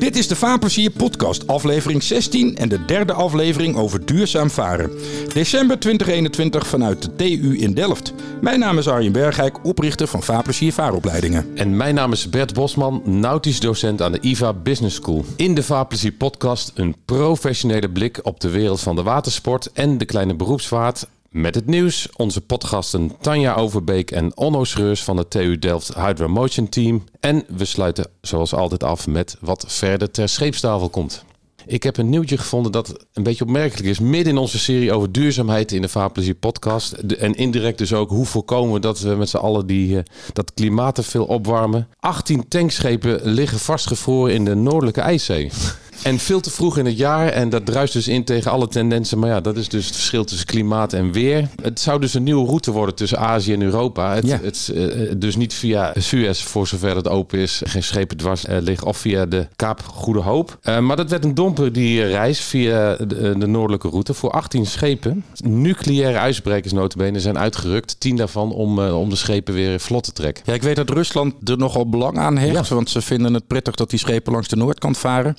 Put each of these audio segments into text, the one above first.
Dit is de Vaarplezier podcast, aflevering 16 en de derde aflevering over duurzaam varen. December 2021 vanuit de TU in Delft. Mijn naam is Arjen Bergijk, oprichter van Vaarplezier Vaaropleidingen. En mijn naam is Bert Bosman, nautisch docent aan de IVA Business School. In de Vaarplezier podcast een professionele blik op de wereld van de watersport en de kleine beroepsvaart. Met het nieuws, onze podgasten Tanja Overbeek en Onno Schreurs van het TU Delft Hydro Motion Team. En we sluiten zoals altijd af met wat verder ter scheepstafel komt. Ik heb een nieuwtje gevonden dat een beetje opmerkelijk is. Midden in onze serie over duurzaamheid in de Vaarplezier podcast. En indirect dus ook hoe voorkomen we dat we met z'n allen die, uh, dat klimaat te veel opwarmen. 18 tankschepen liggen vastgevroren in de Noordelijke IJszee. En veel te vroeg in het jaar. En dat druist dus in tegen alle tendensen. Maar ja, dat is dus het verschil tussen klimaat en weer. Het zou dus een nieuwe route worden tussen Azië en Europa. Het, Ja. het, uh, dus niet via Suez, voor zover het open is. Geen schepen dwars uh, liggen. Of via de Kaap Goede Hoop. Uh, maar dat werd een domper, die reis via de, de noordelijke route. Voor 18 schepen. Nucleaire ijsbrekers notabene zijn uitgerukt. 10 daarvan om, uh, om de schepen weer vlot te trekken. Ja, ik weet dat Rusland er nogal belang aan heeft. Ja. Want ze vinden het prettig dat die schepen langs de noordkant varen.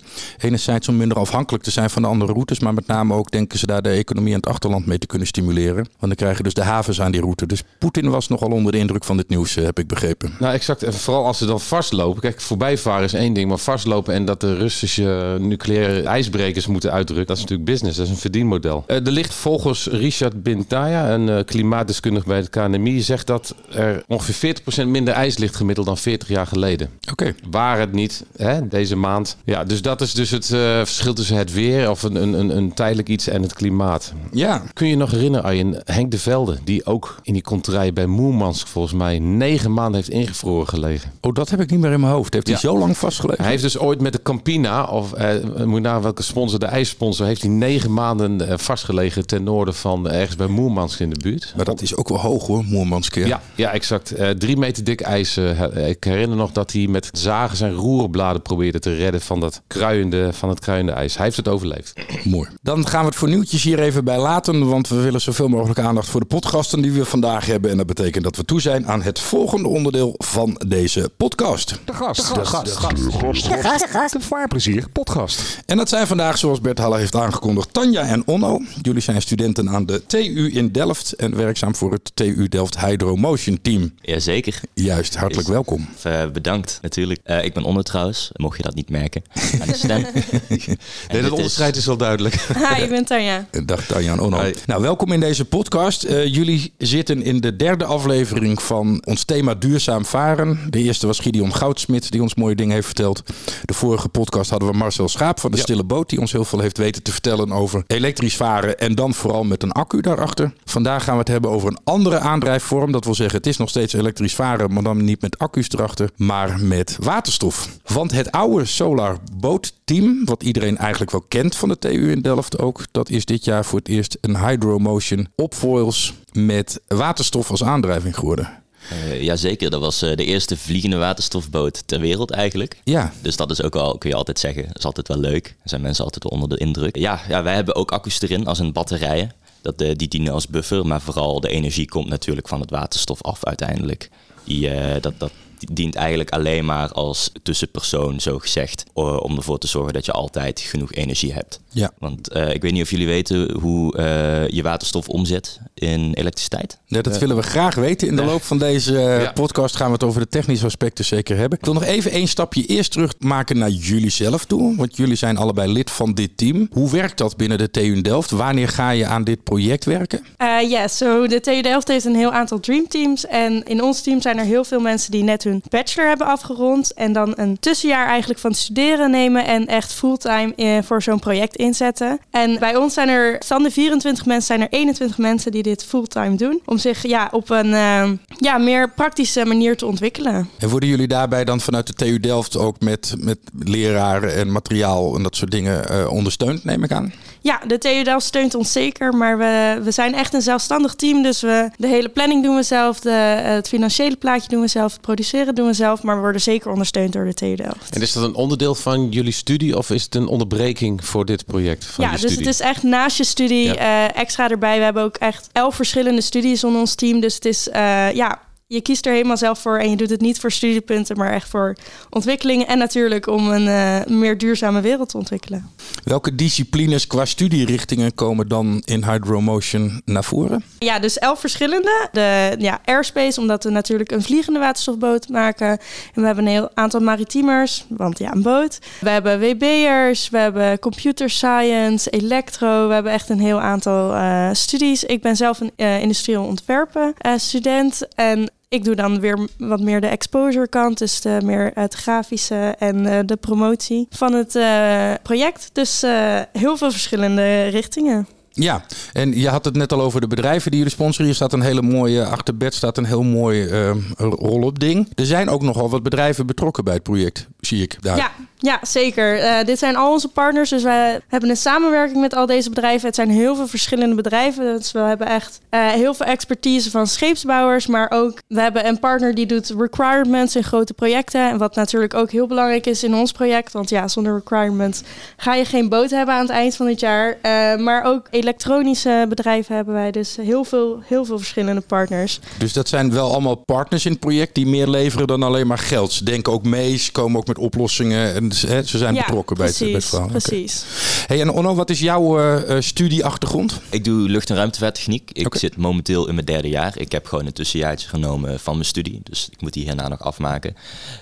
Enerzijds om minder afhankelijk te zijn van de andere routes. Maar met name ook denken ze daar de economie aan het achterland mee te kunnen stimuleren. Want dan krijgen dus de havens aan die route. Dus Poetin was nogal onder de indruk van dit nieuws, eh, heb ik begrepen. Nou, exact. En vooral als ze dan vastlopen. Kijk, voorbijvaren is één ding. Maar vastlopen en dat de Russische nucleaire ijsbrekers moeten uitdrukken. Dat is natuurlijk business. Dat is een verdienmodel. Uh, er ligt volgens Richard Bintaya, een uh, klimaatdeskundige bij het KNMI, zegt dat er ongeveer 40% minder ijs ligt gemiddeld dan 40 jaar geleden. Oké. Okay. Waar het niet, hè, deze maand. Ja, dus dat is dus het uh, verschil tussen het weer of een, een, een tijdelijk iets en het klimaat. Ja. Kun je nog herinneren, Arjen, Henk de Velde, die ook in die konterij bij Moermansk volgens mij negen maanden heeft ingevroren gelegen. Oh, dat heb ik niet meer in mijn hoofd. Heeft hij ja. zo lang vastgelegen? Hij heeft dus ooit met de Campina, of eh, moet naar welke sponsor, de ijssponsor, heeft hij negen maanden uh, vastgelegen ten noorden van uh, ergens bij Moermansk in de buurt. Maar dat is ook wel hoog hoor, Moermansk. Ja, ja, exact. Uh, drie meter dik ijs. Uh, ik herinner nog dat hij met zagen zijn roerbladen probeerde te redden van dat kruiende, van het kruiende ijs. Hij heeft het overleefd. Mooi. Dan gaan we het voor nieuwtjes hier even bij laten, want we willen zoveel mogelijk aandacht voor de podcasten die we vandaag hebben. En dat betekent dat we toe zijn aan het volgende onderdeel van deze podcast. De gast. De gast. De gast. De gast. De gast. De gast. De vaarplezier podcast. En dat zijn vandaag, zoals Bert Haller heeft aangekondigd, Tanja en Onno. Jullie zijn studenten aan de TU in Delft en werkzaam voor het TU Delft Hydro Motion Team. Jazeker. Juist, hartelijk Is, welkom. Uh, bedankt natuurlijk. Uh, ik ben Onno trouwens, mocht je dat niet merken aan de stem. nee, dat onderscheid is... is wel duidelijk. Hi, ik ben Tanja. Dag Tanja en Onno. Hi. Nou, welkom in deze podcast. Uh, jullie zitten in de derde aflevering van ons thema duurzaam varen. De eerste was Gideon Goudsmit, die ons mooie dingen heeft verteld. De vorige podcast hadden we Marcel Schaap van de ja. Stille Boot, die ons heel veel heeft weten te vertellen over elektrisch varen en dan vooral met een accu daarachter. Vandaag gaan we het hebben over een andere aandrijfvorm. Dat wil zeggen, het is nog steeds elektrisch varen, maar dan niet met accu's erachter, maar met waterstof. Want het oude Solar Boat Team, wat iedereen eigenlijk wel kent van de TU in Delft ook, dat is dit jaar voor het eerst een Hydromotion op foils met waterstof als aandrijving geworden. Uh, Jazeker, dat was uh, de eerste vliegende waterstofboot ter wereld eigenlijk. Ja. Dus dat is ook al, kun je altijd zeggen, is altijd wel leuk. Daar zijn mensen altijd onder de indruk. Ja, ja wij hebben ook accu's erin als een batterijen. Dat, uh, die dienen als buffer, maar vooral de energie komt natuurlijk van het waterstof af uiteindelijk. Die, dat, dat dient eigenlijk alleen maar als tussenpersoon, zo gezegd, om ervoor te zorgen dat je altijd genoeg energie hebt. Ja. Want uh, ik weet niet of jullie weten hoe uh, je waterstof omzet in elektriciteit. Ja, dat uh, willen we graag weten. In de loop van deze ja. podcast gaan we het over de technische aspecten zeker hebben. Ik wil nog even één stapje eerst terug maken naar jullie zelf toe. Want jullie zijn allebei lid van dit team. Hoe werkt dat binnen de TU Delft? Wanneer ga je aan dit project werken? Ja, yeah, so de TU Delft heeft een heel aantal dreamteams. En in ons team zijn er heel veel mensen die net hun bachelor hebben afgerond. En dan een tussenjaar eigenlijk van studeren nemen en echt fulltime voor zo'n project inzetten. En bij ons zijn er, van de 24 mensen, zijn er 21 mensen die dit fulltime doen. Om zich ja, op een uh, ja, meer praktische manier te ontwikkelen. En worden jullie daarbij dan vanuit de TU Delft ook met, met leraren en materiaal en dat soort dingen uh, ondersteund, neem ik aan? Ja, de TU Delft steunt ons zeker, maar we, we zijn echt een zelfstandig team. Dus we, de hele planning doen we zelf, de, het financiële plaatje doen we zelf, het produceren doen we zelf. Maar we worden zeker ondersteund door de TU Delft. En is dat een onderdeel van jullie studie of is het een onderbreking voor dit project? Van ja, dus studie? het is echt naast je studie Ja. uh, extra erbij. We hebben ook echt elf verschillende studies onder ons team. Dus het is, uh, ja, je kiest er helemaal zelf voor en je doet het niet voor studiepunten, maar echt voor ontwikkeling en natuurlijk om een uh, meer duurzame wereld te ontwikkelen. Welke disciplines qua studierichtingen komen dan in Hydromotion naar voren? Ja, dus elf verschillende. De ja, airspace, omdat we natuurlijk een vliegende waterstofboot maken. En we hebben een heel aantal maritiemers, want ja, een boot. We hebben WB'ers, we hebben computer science, elektro. We hebben echt een heel aantal uh, studies. Ik ben zelf een uh, industrieel ontwerpen student en ik doe dan weer wat meer de exposure kant, dus de, meer het grafische en uh, de promotie van het uh, project. Dus uh, heel veel verschillende richtingen. Ja, en je had het net al over de bedrijven die jullie sponsoren. Hier staat een hele mooie, achter bed staat een heel mooi uh, roll-up ding. Er zijn ook nogal wat bedrijven betrokken bij het project, zie ik daar. Ja, ja zeker. Uh, dit zijn al onze partners, dus wij hebben een samenwerking met al deze bedrijven. Het zijn heel veel verschillende bedrijven, dus we hebben echt uh, heel veel expertise van scheepsbouwers. Maar ook, we hebben een partner die doet requirements in grote projecten. En wat natuurlijk ook heel belangrijk is in ons project. Want ja, zonder requirements ga je geen boot hebben aan het eind van het jaar. maar ook elektronische bedrijven hebben wij dus heel veel, heel veel verschillende partners. Dus dat zijn wel allemaal partners in het project die meer leveren dan alleen maar geld. Ze denken ook mee, ze komen ook met oplossingen en ze zijn ja, betrokken precies, bij het, bij het verhaal. Precies. Okay. Hey, en Onno, wat is jouw uh, studieachtergrond? Ik doe lucht- en ruimtevaarttechniek. Ik okay. zit momenteel in mijn derde jaar. Ik heb gewoon een tussenjaartje genomen van mijn studie. Dus ik moet die hierna nog afmaken.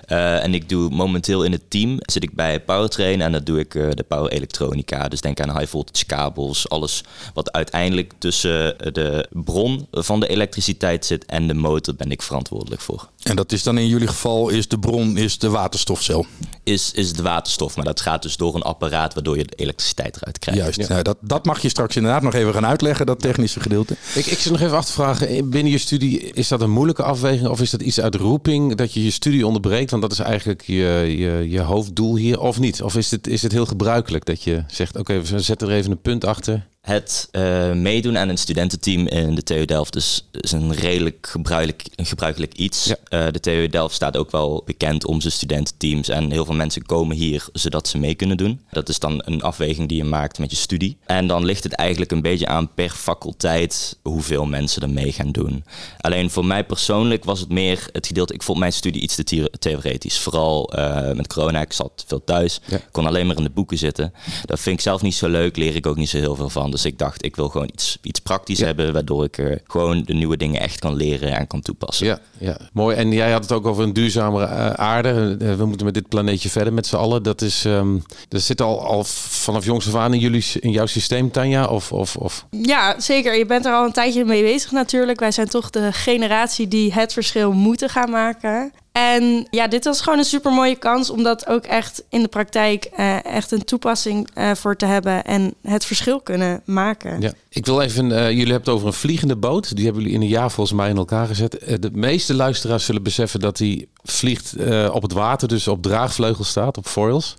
Uh, en ik doe momenteel in het team, zit ik bij Powertrain en dat doe ik uh, de power elektronica. Dus denk aan high voltage kabels, alles wat uiteindelijk tussen de bron van de elektriciteit zit en de motor ben ik verantwoordelijk voor. En dat is dan in jullie geval, is de bron is de waterstofcel? Is, is de waterstof, maar dat gaat dus door een apparaat waardoor je de elektriciteit eruit krijgt. Juist, ja. nou, dat, dat mag je straks inderdaad nog even gaan uitleggen, dat technische gedeelte. Ik, ik zit nog even af te vragen, binnen je studie, is dat een moeilijke afweging of is dat iets uit roeping dat je je studie onderbreekt? Want dat is eigenlijk je, je, je hoofddoel hier, of niet? Of is het, is het heel gebruikelijk dat je zegt, oké, okay, we zetten er even een punt achter? Het uh, meedoen aan een studententeam in de TU Delft is, is een redelijk gebruikelijk, een gebruikelijk iets. Ja. Uh, de TU Delft staat ook wel bekend om zijn studententeams. En heel veel mensen komen hier zodat ze mee kunnen doen. Dat is dan een afweging die je maakt met je studie. En dan ligt het eigenlijk een beetje aan per faculteit hoeveel mensen er mee gaan doen. Alleen voor mij persoonlijk was het meer het gedeelte... Ik vond mijn studie iets te theoretisch. Vooral uh, met corona, ik zat veel thuis. Ja. kon alleen maar in de boeken zitten. Dat vind ik zelf niet zo leuk, leer ik ook niet zo heel veel van. Dus ik dacht, ik wil gewoon iets, iets praktisch ja. hebben, waardoor ik uh, gewoon de nieuwe dingen echt kan leren en kan toepassen. Ja, ja, mooi. En jij had het ook over een duurzamere uh, aarde. Uh, we moeten met dit planeetje verder met z'n allen. Dat is, um, zit al, al vanaf jongs af aan in, jullie, in jouw systeem, Tanja? Of, of, of? Ja, zeker. Je bent er al een tijdje mee bezig natuurlijk. Wij zijn toch de generatie die het verschil moeten gaan maken. En ja, dit was gewoon een super mooie kans om dat ook echt in de praktijk uh, echt een toepassing uh, voor te hebben en het verschil kunnen maken. Ja, ik wil even, uh, jullie hebben het over een vliegende boot. Die hebben jullie in een jaar volgens mij in elkaar gezet. de meeste luisteraars zullen beseffen dat die vliegt op het water, dus op draagvleugel staat, op foils.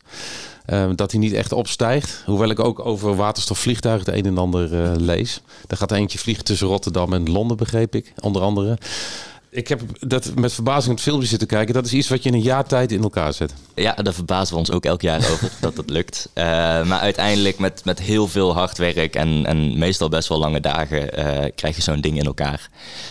dat hij niet echt opstijgt. Hoewel ik ook over waterstofvliegtuigen het een en ander lees. Er gaat eentje vliegen tussen Rotterdam en Londen, begreep ik, onder andere. Ik heb dat met verbazing het filmpje zitten kijken. Dat is iets wat je in een jaar tijd in elkaar zet. Ja, daar verbazen we ons ook elk jaar over dat het lukt. Uh, maar uiteindelijk met, met heel veel hard werk en, en meestal best wel lange dagen uh, krijg je zo'n ding in elkaar.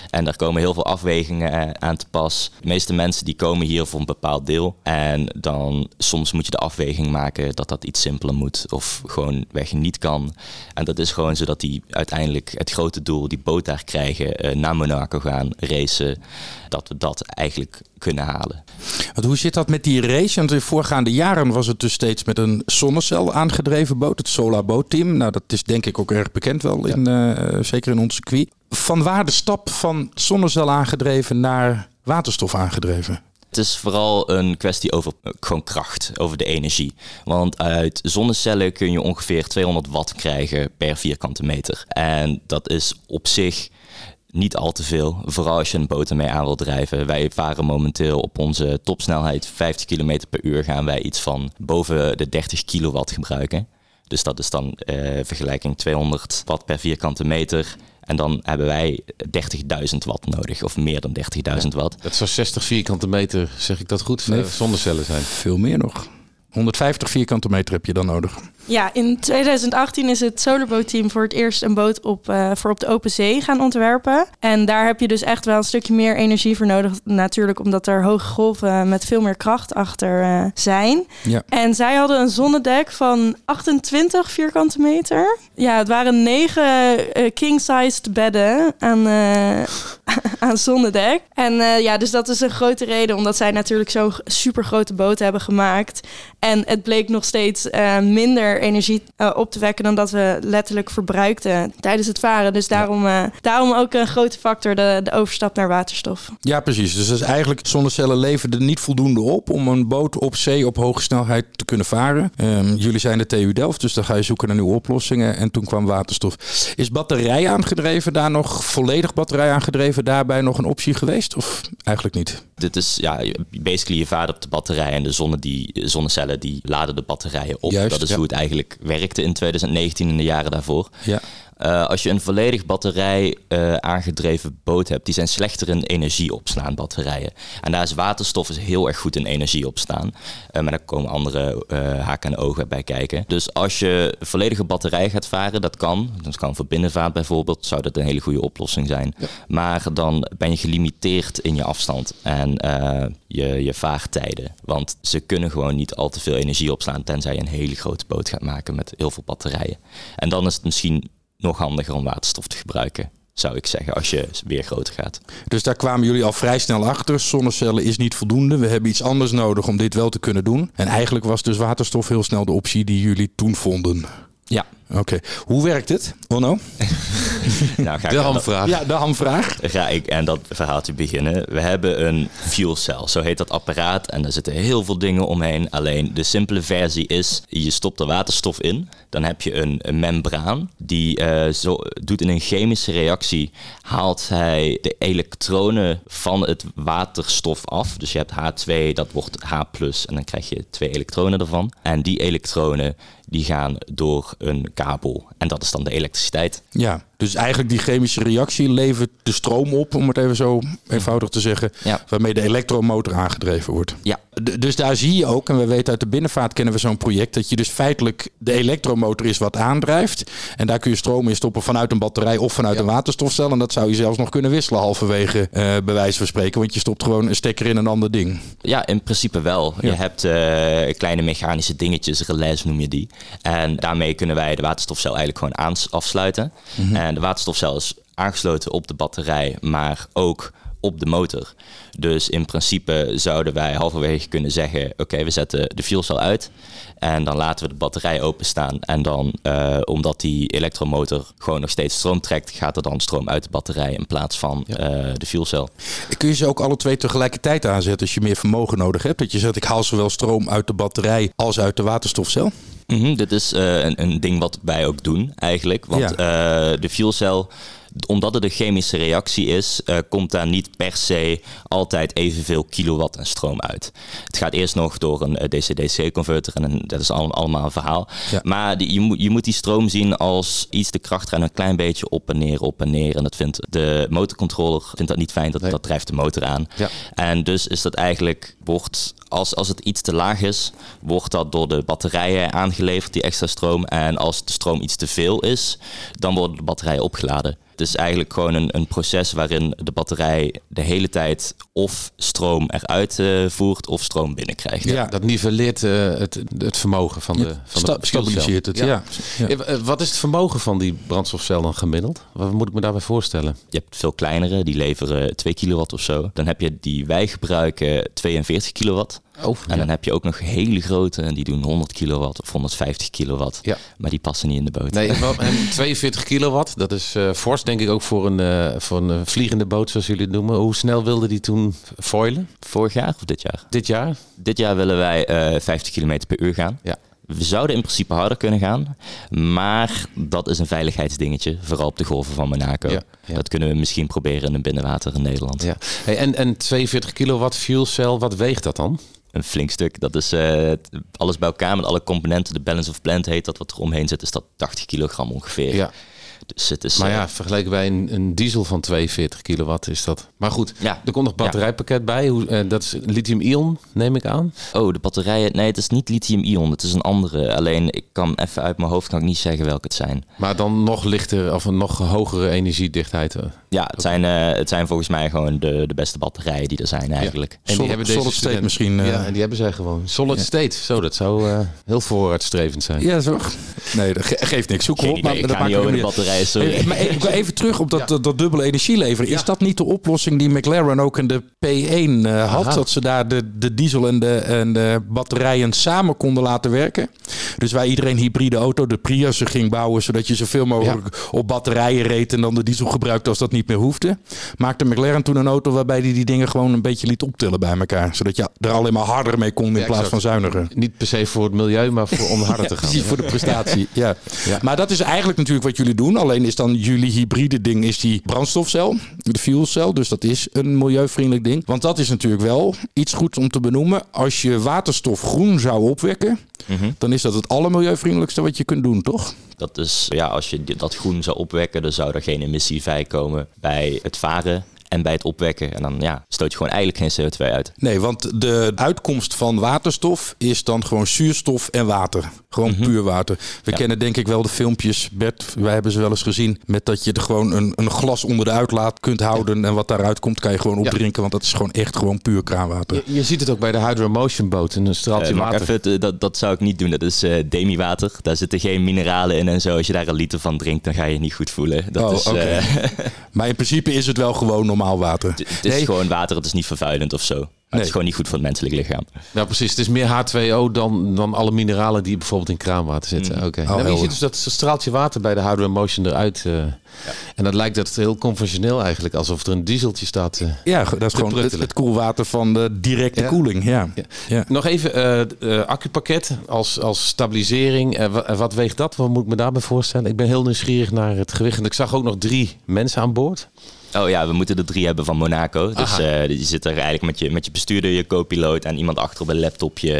En daar komen heel veel afwegingen aan te pas. De meeste mensen die komen hier voor een bepaald deel. En dan soms moet je de afweging maken dat dat iets simpeler moet. Of gewoon weg niet kan. En dat is gewoon zodat die uiteindelijk het grote doel, die boot daar krijgen, naar Monaco gaan, racen dat we dat eigenlijk kunnen halen. Want hoe zit dat met die race? Want in voorgaande jaren was het dus steeds met een zonnecel aangedreven boot, het Solar Boat Team. Nou, dat is denk ik ook erg bekend wel, in, uh, zeker in ons circuit. Van waar de stap van zonnecel aangedreven naar waterstof aangedreven? Het is vooral een kwestie over gewoon kracht, over de energie. Want uit zonnecellen kun je ongeveer 200 watt krijgen per vierkante meter. En dat is op zich niet al te veel. Vooral als je een boot ermee aan wil drijven. Wij varen momenteel op onze topsnelheid 50 km per uur. Gaan wij iets van boven de 30 kilowatt gebruiken. Dus dat is dan uh, vergelijking 200 watt per vierkante meter. En dan hebben wij 30.000 watt nodig, of meer dan 30.000 watt. Dat zou 60 vierkante meter, zeg ik dat goed, nee, zonnecellen zijn. Veel meer nog. 150 vierkante meter heb je dan nodig. Ja, in 2018 is het Solarboat Team voor het eerst een boot op, uh, voor op de open zee gaan ontwerpen. En daar heb je dus echt wel een stukje meer energie voor nodig. Natuurlijk omdat er hoge golven met veel meer kracht achter uh, zijn. Ja. En zij hadden een zonnedek van 28 vierkante meter. Ja, het waren negen uh, king-sized bedden aan, aan zonnedek. En ja, dus dat is een grote reden omdat zij natuurlijk zo'n super grote boot hebben gemaakt. En het bleek nog steeds minder energie uh, op te wekken dan dat we letterlijk verbruikten tijdens het varen. Dus daarom, uh, daarom ook een grote factor de, de overstap naar waterstof. Ja, precies. Dus is eigenlijk zonnecellen leveren er niet voldoende op om een boot op zee op hoge snelheid te kunnen varen. Um, jullie zijn de TU Delft, dus dan ga je zoeken naar nieuwe oplossingen. En toen kwam waterstof. Is batterij aangedreven daar nog, volledig batterij aangedreven, daarbij nog een optie geweest? Of eigenlijk niet? Dit is ja, basically je vaart op de batterij en de zonne die, zonnecellen die laden de batterijen op. Juist, dat is ja. hoe het eigenlijk werkte in 2019 en de jaren daarvoor. Ja. Uh, als je een volledig batterij uh, aangedreven boot hebt, die zijn slechter in energie opslaan, batterijen. En daar is waterstof is heel erg goed in energie opslaan. Uh, maar daar komen andere haken en ogen bij kijken. Dus als je een volledige batterij gaat varen, dat kan. Dat kan voor binnenvaart bijvoorbeeld, zou dat een hele goede oplossing zijn. Ja. Maar dan ben je gelimiteerd in je afstand en je, je vaartijden. Want ze kunnen gewoon niet al te veel energie opslaan, tenzij je een hele grote boot gaat maken met heel veel batterijen. En dan is het misschien nog handiger om waterstof te gebruiken, zou ik zeggen, als je weer groter gaat. Dus daar kwamen jullie al vrij snel achter. Zonnecellen is niet voldoende. We hebben iets anders nodig om dit wel te kunnen doen. En eigenlijk was dus waterstof heel snel de optie die jullie toen vonden. Ja. Oké. Hoe werkt het, Onno? nou, ga De hamvraag. Ja, de hamvraag. Ga ik en dat verhaaltje beginnen. We hebben een fuel cell, zo heet dat apparaat. En daar zitten heel veel dingen omheen. Alleen de simpele versie is, je stopt er waterstof in. Dan heb je een, een membraan die uh, zo, doet in een chemische reactie, haalt hij de elektronen van het waterstof af. Dus je hebt H2, dat wordt H+, en dan krijg je twee elektronen ervan. En die elektronen die gaan door een kabel. En dat is dan de elektriciteit. Ja, dus eigenlijk die chemische reactie levert de stroom op, om het even zo eenvoudig te zeggen, Ja. waarmee de elektromotor aangedreven wordt. Ja. D- dus daar zie je ook, en we weten uit de binnenvaart kennen we zo'n project, dat je dus feitelijk de elektromotor is wat aandrijft. En daar kun je stroom in stoppen vanuit een batterij of vanuit een waterstofcel. En dat zou je zelfs nog kunnen wisselen halverwege, eh bij wijze van spreken. Want je stopt gewoon een stekker in een ander ding. Ja, in principe wel. Ja. Je hebt eh, kleine mechanische dingetjes, relais noem je die. En daarmee kunnen wij de waterstofcel eigenlijk gewoon afsluiten. En de waterstofcel is aangesloten op de batterij, maar ook op de motor. Dus in principe zouden wij halverwege kunnen zeggen: oké, we zetten de fuelcel uit. En dan laten we de batterij openstaan. En dan, eh, omdat die elektromotor gewoon nog steeds stroom trekt, gaat er dan stroom uit de batterij in plaats van eh, de fuelcel. Kun je ze ook alle twee tegelijkertijd aanzetten als je meer vermogen nodig hebt? Dat je zegt, ik haal zowel stroom uit de batterij als uit de waterstofcel? Mhm, dit is eh, een, een ding wat wij ook doen eigenlijk. Want Ja. eh, de fuelcel, omdat het een chemische reactie is, eh, komt daar niet per se altijd evenveel kilowatt en stroom uit. Het gaat eerst nog door een eh, DC-DC-converter en een- dat is al- allemaal een verhaal. Ja. Maar die, je, moet, je moet die stroom zien als iets de kracht gaan een klein beetje op en neer, op en neer. En dat vindt de motorcontroller vindt dat niet fijn, dat, Nee. dat drijft de motor aan. Ja. En dus is dat eigenlijk, wordt, als, als het iets te laag is, wordt dat door de batterijen aangeleverd, die extra stroom. En als de stroom iets te veel is, dan worden de batterijen opgeladen. Het is eigenlijk gewoon een, een proces waarin de batterij de hele tijd of stroom eruit eh, voert of stroom binnenkrijgt. Ja. Dat nivelleert eh, het, het vermogen van de, van Sta- de stabiliseert het, ja. Ja. Eh, Wat is het vermogen van die brandstofcel dan gemiddeld? Wat moet ik me daarbij voorstellen? Je hebt veel kleinere, die leveren 2 kilowatt of zo. Dan heb je die wij gebruiken 42 kilowatt. Oh, En dan heb je ook nog hele grote, en die doen 100 kilowatt of 150 kilowatt. Ja. Maar die passen niet in de boot. Nee, en 42 kilowatt, dat is eh fors denk ik ook voor een, eh, voor een eh, vliegende boot zoals jullie het noemen. Hoe snel wilde die toen foilen? Vorig jaar of dit jaar? Dit jaar? Dit jaar willen wij eh 50 kilometer per uur gaan. Ja. We zouden in principe harder kunnen gaan, maar dat is een veiligheidsdingetje, vooral op de golven van Monaco. Ja, ja. Dat kunnen we misschien proberen in een binnenwater in Nederland. Ja. Hey, en, en 42 kilowatt fuel cell, wat weegt dat dan? Een flink stuk. Dat is eh, alles bij elkaar met alle componenten. De balance of plant heet dat wat er omheen zit, is dat 80 kilogram ongeveer. Ja. Dus het is... Maar eh, ja, vergeleken bij een, een diesel van 42 kilowatt is dat. Maar goed, Ja. er komt nog batterijpakket bij. Hoe, eh, dat is lithium-ion, neem ik aan. Oh, de batterijen. Nee, het is niet lithium-ion. Het is een andere. Alleen ik kan even uit mijn hoofd kan ik niet zeggen welke het zijn. Maar dan nog lichter of een nog hogere energiedichtheid. Eh. Ja, het, zijn, eh, het zijn volgens mij gewoon de, de beste batterijen die er zijn eigenlijk. En Solid- solid state studenten- misschien, eh. ja, en die hebben zij gewoon. Solid state. Zo, dat zou eh, heel vooruitstrevend zijn. Ja, zo. Nee, dat ge- geeft niks. Zoek op. idee, ik dat maakt niet over de batterijen, sorry. Eh, Maar even, even terug op dat, dat, dat dubbele energieleveren. Is Ja. dat niet de oplossing die McLaren ook in de P1 eh, had? Aha. Dat ze daar de, de diesel en de, en de batterijen samen konden laten werken. Dus waar iedereen hybride auto, de Prius, ging bouwen... zodat je zoveel mogelijk op batterijen reed... en dan de diesel gebruikte als dat niet meer hoefde. Maakte McLaren toen een auto waarbij die die dingen gewoon een beetje liet optillen bij elkaar. Zodat je er alleen maar harder mee kon in Ja, plaats van zuiniger. Niet per se voor het milieu, maar voor, om harder te gaan. Precies, voor de prestatie. ja. Ja. Maar dat is eigenlijk natuurlijk wat jullie doen. Alleen is dan jullie hybride ding is die brandstofcel, de fuelcel. Dus dat is een milieuvriendelijk ding. Want dat is natuurlijk wel iets goeds om te benoemen. Als je waterstof groen zou opwekken, Mhm. dan is dat het allermilieuvriendelijkste wat je kunt doen, toch? Dat is, ja, als je dat groen zou opwekken, dan zou er geen emissie vrijkomen bij het varen en bij het opwekken. En dan ja, stoot je gewoon eigenlijk geen CO2 uit. Nee, want de uitkomst van waterstof is dan gewoon zuurstof en water. Gewoon puur water. We Ja. kennen denk ik wel de filmpjes, Bert, wij hebben ze wel eens gezien, met dat je er gewoon een, een glas onder de uitlaat kunt houden en wat daaruit komt kan je gewoon Ja. opdrinken, want dat is gewoon echt gewoon puur kraanwater. Je, je ziet het ook bij de Hydromotion boot. Een straaltje Eh, maar water. even, het, dat, dat zou ik niet doen. Dat is eh demi-water. Daar zitten geen mineralen in en zo. Als je daar een liter van drinkt, dan ga je je niet goed voelen. Dat Oh, is, oké. eh, Maar in principe is het wel gewoon normaal water. het het is Nee. gewoon water, het is niet vervuilend of zo. Maar Het is gewoon niet goed voor het menselijk lichaam. Nou, precies. Het is meer H2O dan, dan alle mineralen die bijvoorbeeld in kraanwater zitten. Mm. Oké. Oh, Nou, maar je helder. ziet dus dat straaltje water bij de Hydromotion eruit. eh, En dat lijkt dat heel conventioneel eigenlijk. Alsof er een dieseltje staat. eh. Ja, dat is gewoon het, het koelwater van de directe Ja. koeling. Ja. Ja. Ja. Nog even eh eh, accupakket als, als stabilisering. Wa- wat weegt dat? Wat moet ik me daarbij voorstellen? Ik ben heel nieuwsgierig naar het gewicht. En ik zag ook nog drie mensen aan boord. Oh ja, we moeten er drie hebben van Monaco. Dus Aha. eh, je zit er eigenlijk met je, met je bestuurder, je co-piloot en iemand achter op een laptopje.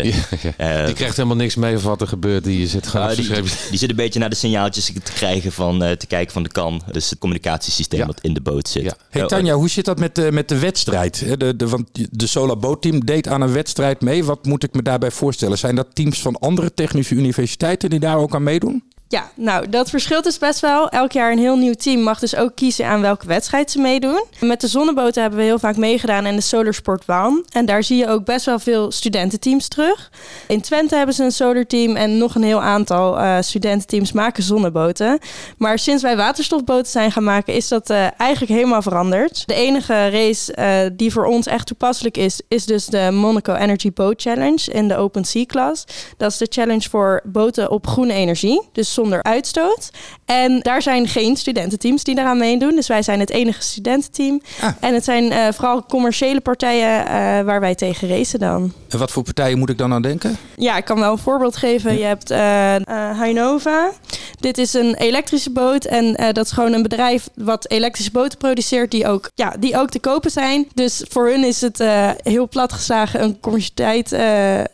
Eh, Die krijgt helemaal niks mee van wat er gebeurt. Die zit gewoon nou, die, zit een beetje naar de signaaltjes te krijgen van eh, te kijken van de kan. Dus het communicatiesysteem Ja. wat in de boot zit. Ja. Hey Oh, Tanja, hoe zit dat met de, met de wedstrijd? Hè, De, de, want de Solar Boat Team deed aan een wedstrijd mee. Wat moet ik me daarbij voorstellen? Zijn dat teams van andere technische universiteiten die daar ook aan meedoen? Ja, nou, dat verschilt dus best wel. Elk jaar een heel nieuw team mag dus ook kiezen aan welke wedstrijd ze meedoen. Met de zonneboten hebben we heel vaak meegedaan en de Solarsport Waan. En daar zie je ook best wel veel studententeams terug. In Twente hebben ze een solarteam en nog een heel aantal eh, studententeams maken zonneboten. Maar sinds wij waterstofboten zijn gaan maken, is dat eh, eigenlijk helemaal veranderd. De enige race eh, die voor ons echt toepasselijk is, is dus de Monaco Energy Boat Challenge in de Open Sea Class. Dat is de challenge voor boten op groene energie, dus zonder uitstoot. En daar zijn geen studententeams die daaraan meedoen. Dus wij zijn het enige studententeam. Ah. En het zijn eh, vooral commerciële partijen eh, waar wij tegen racen dan. En wat voor partijen moet ik dan aan denken? Ja, ik kan wel een voorbeeld geven. Je hebt eh eh, Hynova. Dit is een elektrische boot. En dat is gewoon een bedrijf wat elektrische boten produceert. Die ook, ja, die ook te kopen zijn. Dus voor hun is het heel plat geslagen een commercialiteit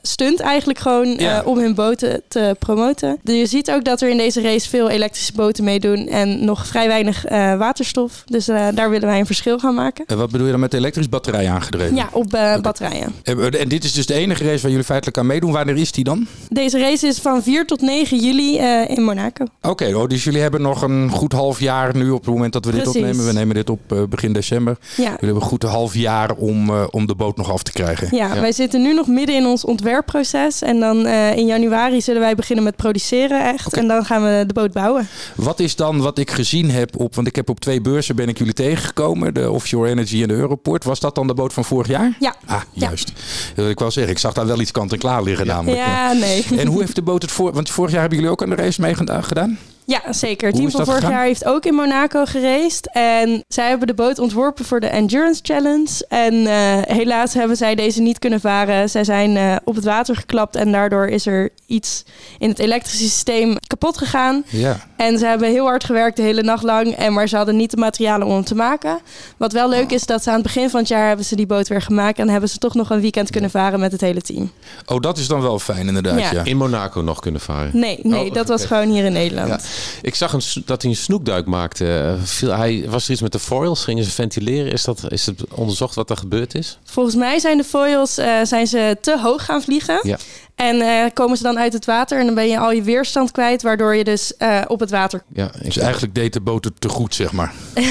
stunt eigenlijk gewoon. Ja. om hun boten te promoten. Dus je ziet ook dat er in deze race veel elektrische boten meedoen. En nog vrij weinig eh, waterstof. Dus eh, daar willen wij een verschil gaan maken. En wat bedoel je dan met de elektrische batterij aangedreven? Ja, op eh, batterijen. En, dit is dus de enige race waar jullie feitelijk aan meedoen. Wanneer is die dan? Deze race is van 4 tot 9 juli in Monaco. Oké, oh, dus jullie hebben nog een goed half jaar nu op het moment dat we dit opnemen. We nemen dit op begin december. Ja. Jullie hebben een goed half jaar om, om de boot nog af te krijgen. Ja, wij zitten nu nog midden in ons ontwerpproces. En dan in januari zullen wij beginnen met produceren echt. En dan gaan we de boot bouwen. Wat is dan wat ik gezien heb op, want ik heb op twee beurzen ben ik jullie tegengekomen, de Offshore Energy en de Europort. Was dat dan de boot van vorig jaar? Ja. Ah, Ja. juist. Dat wil ik wel zeggen. Ik zag daar wel iets kant en klaar liggen namelijk. Ja, nee. En hoe heeft de boot het voor? Want vorig jaar hebben jullie ook aan de race mee geda- gedaan? Ja, zeker. Het team van vorig gegaan? jaar heeft ook in Monaco geraced. En zij hebben de boot ontworpen voor de Endurance Challenge. En eh, helaas hebben zij deze niet kunnen varen. Zij zijn eh, op het water geklapt en daardoor is er iets in het elektrische systeem kapot gegaan. Ja. En ze hebben heel hard gewerkt de hele nacht lang. En maar ze hadden niet de materialen om hem te maken. Wat wel leuk is, dat ze aan het begin van het jaar hebben ze die boot weer gemaakt. En hebben ze toch nog een weekend kunnen varen met het hele team. Oh, dat is dan wel fijn inderdaad, Ja. ja. In Monaco nog kunnen varen. Nee, nee Oh, dat was gewoon hier in Nederland. Ja. Ik zag een, dat hij een snoekduik maakte. Viel, hij, was er iets met de foils? Gingen ze ventileren? Is, dat, is het onderzocht wat er gebeurd is? Volgens mij zijn de foils eh, zijn ze te hoog gaan vliegen. Ja. En eh, komen ze dan uit het water en dan ben je al je weerstand kwijt, waardoor je dus eh, op het water. Ja, Dus eigenlijk deed de boot het te goed, zeg maar.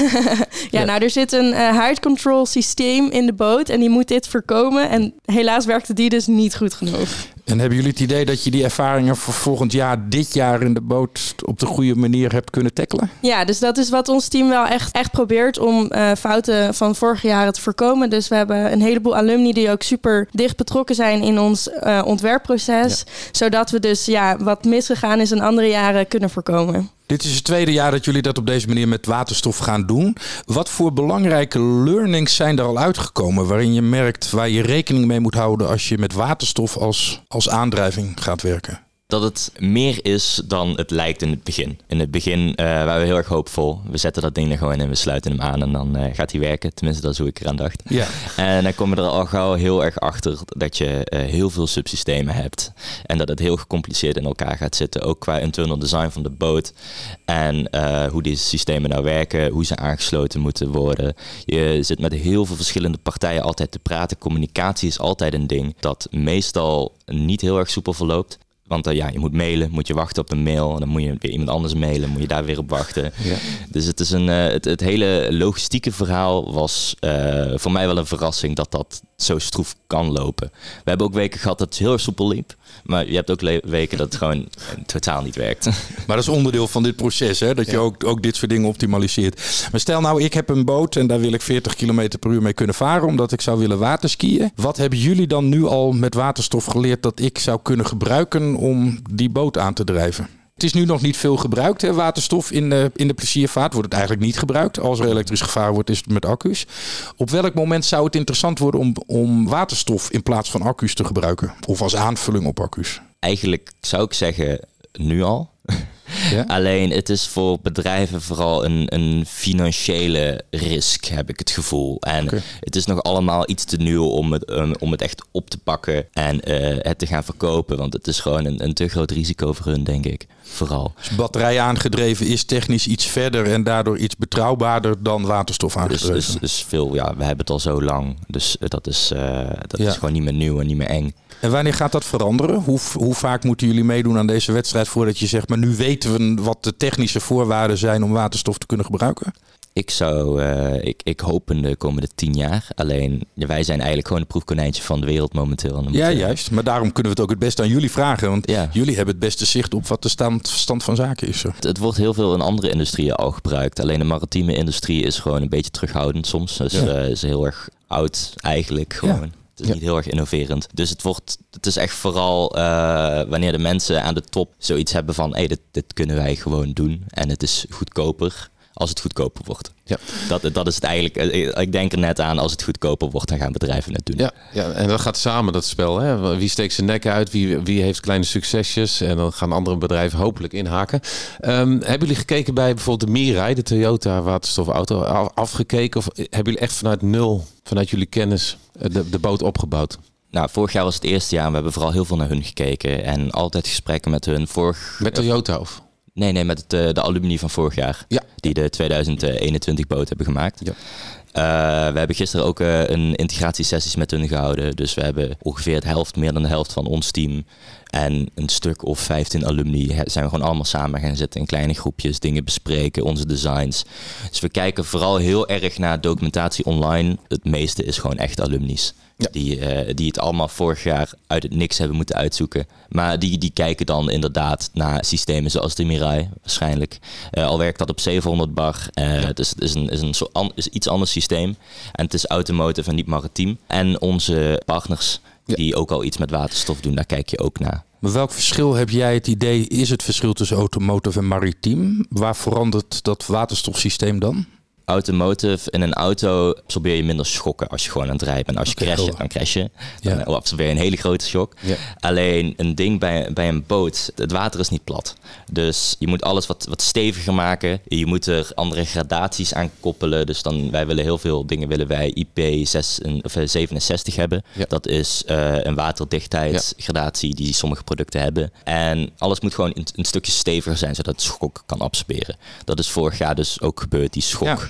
Ja, Ja. nou, er zit een eh hide control systeem in de boot en die moet dit voorkomen. En helaas werkte die dus niet goed genoeg. En hebben jullie het idee dat je die ervaringen voor volgend jaar, dit jaar in de boot op de goede manier hebt kunnen tackelen? Ja, dus dat is wat ons team wel echt, echt probeert om eh, fouten van vorige jaren te voorkomen. Dus we hebben een heleboel alumni die ook super dicht betrokken zijn in ons eh, ontwerpproces. Zodat we dus ja, wat misgegaan is in andere jaren kunnen voorkomen. Dit is het tweede jaar dat jullie dat op deze manier met waterstof gaan doen. Wat voor belangrijke learnings zijn er al uitgekomen waarin je merkt waar je rekening mee moet houden als je met waterstof als, als aandrijving gaat werken? Dat het meer is dan het lijkt in het begin. In het begin eh, waren we heel erg hoopvol. We zetten dat ding er gewoon in, we sluiten hem aan en dan eh, gaat hij werken. Tenminste, dat is hoe ik eraan dacht. Ja. En dan kom je er al gauw heel erg achter dat je eh, heel veel subsystemen hebt. En dat het heel gecompliceerd in elkaar gaat zitten. Ook qua internal design van de boot. En hoe die systemen nou werken, hoe ze aangesloten moeten worden. Je zit met heel veel verschillende partijen altijd te praten. Communicatie is altijd een ding dat meestal niet heel erg soepel verloopt. Want eh, ja, je moet mailen, moet je wachten op een mail. En dan moet je weer iemand anders mailen, moet je daar weer op wachten. Dus het, is een, eh, het, het hele logistieke verhaal was eh, voor mij wel een verrassing dat dat zo stroef kan lopen. We hebben ook weken gehad dat het heel erg soepel liep. Maar je hebt ook weken dat het gewoon totaal niet werkt. Maar dat is onderdeel van dit proces, hè? dat je ook, ook dit soort dingen optimaliseert. Maar stel nou, ik heb een boot en daar wil ik 40 km per uur mee kunnen varen, omdat ik zou willen waterskiën. Wat hebben jullie dan nu al met waterstof geleerd dat ik zou kunnen gebruiken om die boot aan te drijven? Het is nu nog niet veel gebruikt, hè, waterstof in de, in de pleziervaart. Wordt het eigenlijk niet gebruikt. Als er elektrisch gevaar wordt, is het met accu's. Op welk moment zou het interessant worden om, om waterstof in plaats van accu's te gebruiken? Of als aanvulling op accu's? Eigenlijk zou ik zeggen, nu al. Ja? Alleen het is voor bedrijven vooral een, een financiële risk, heb ik het gevoel. En het is nog allemaal iets te nieuw om het, um, om het echt op te pakken en eh, het te gaan verkopen. Want het is gewoon een, een te groot risico voor hun, denk ik. Vooral. Dus batterij aangedreven is technisch iets verder en daardoor iets betrouwbaarder dan waterstof Dus, aangedreven. dus, dus veel, ja, we hebben het al zo lang. Dus eh, dat, is, eh, dat Ja. is gewoon niet meer nieuw en niet meer eng. En wanneer gaat dat veranderen? Hoe, hoe vaak moeten jullie meedoen aan deze wedstrijd voordat je zegt, maar nu weten we wat de technische voorwaarden zijn om waterstof te kunnen gebruiken? Ik zou, eh, ik, ik hoop in de komende tien jaar. Alleen, wij zijn eigenlijk gewoon het proefkonijntje van de wereld momenteel. En Ja, juist. Maar daarom kunnen we het ook het beste aan jullie vragen. Want Ja. jullie hebben het beste zicht op wat de stand, stand van zaken is. Het, het wordt heel veel in andere industrieën al gebruikt. Alleen de maritieme industrie is gewoon een beetje terughoudend soms. Dus Ja. eh, is heel erg oud eigenlijk gewoon. Het is Ja. niet heel erg innoverend. Dus het, wordt, het is echt vooral eh, wanneer de mensen aan de top zoiets hebben van... hé, dit, dit kunnen wij gewoon doen en het is goedkoper als het goedkoper wordt. Ja. Dat, dat is het eigenlijk. eh, Ik denk er net aan, als het goedkoper wordt, dan gaan bedrijven het doen. Ja, ja, en dat gaat samen, dat spel. Hè? Wie steekt zijn nek uit, wie, wie heeft kleine succesjes. En dan gaan andere bedrijven hopelijk inhaken. Ehm, hebben jullie gekeken bij bijvoorbeeld de Mirai, de Toyota waterstofauto, af- afgekeken? Of hebben jullie echt vanuit nul, vanuit jullie kennis, eh, de, de boot opgebouwd? Nou, vorig jaar was het eerste jaar we hebben vooral heel veel naar hun gekeken. En altijd gesprekken met hun. Vorig, Met Toyota of? Nee, nee, met het, eh, de alumni van vorig jaar. Ja. Die de 2021 boot hebben gemaakt. Ja. Eh, we hebben gisteren ook eh, een integratiesessies met hun gehouden. Dus we hebben ongeveer het helft, meer dan de helft van ons team. En een stuk of 15 alumni zijn we gewoon allemaal samen gaan zitten in kleine groepjes, dingen bespreken, onze designs. Dus we kijken vooral heel erg naar documentatie online. Het meeste is gewoon echt alumni's. Ja. Die, eh, die het allemaal vorig jaar uit het niks hebben moeten uitzoeken. Maar die, die kijken dan inderdaad naar systemen zoals de Mirai waarschijnlijk. Eh, al werkt dat op 700 bar. Eh, Het is, is, een, is een soort an- is iets anders systeem. En het is automotive en niet maritiem. En onze partners Ja. die ook al iets met waterstof doen, daar kijk je ook naar. Maar welk verschil heb jij het idee, is het verschil tussen automotive en maritiem? Waar verandert dat waterstofsysteem dan? Automotive, in een auto absorbeer je minder schokken als je gewoon aan het rijden bent. Als je Oké, crasht, helder. dan crash je. Ja. Dan absorbeer je een hele grote shock. Ja. Alleen een ding bij, bij een boot, het water is niet plat. Dus je moet alles wat, wat steviger maken. Je moet er andere gradaties aan koppelen. Dus dan, wij willen heel veel dingen willen wij IP 6, of eh, 67 hebben. Ja. Dat is eh, een waterdichtheidsgradatie die sommige producten hebben. En alles moet gewoon een, een stukje steviger zijn, zodat het schok kan absorberen. Dat is vorig jaar dus ook gebeurd, die schok.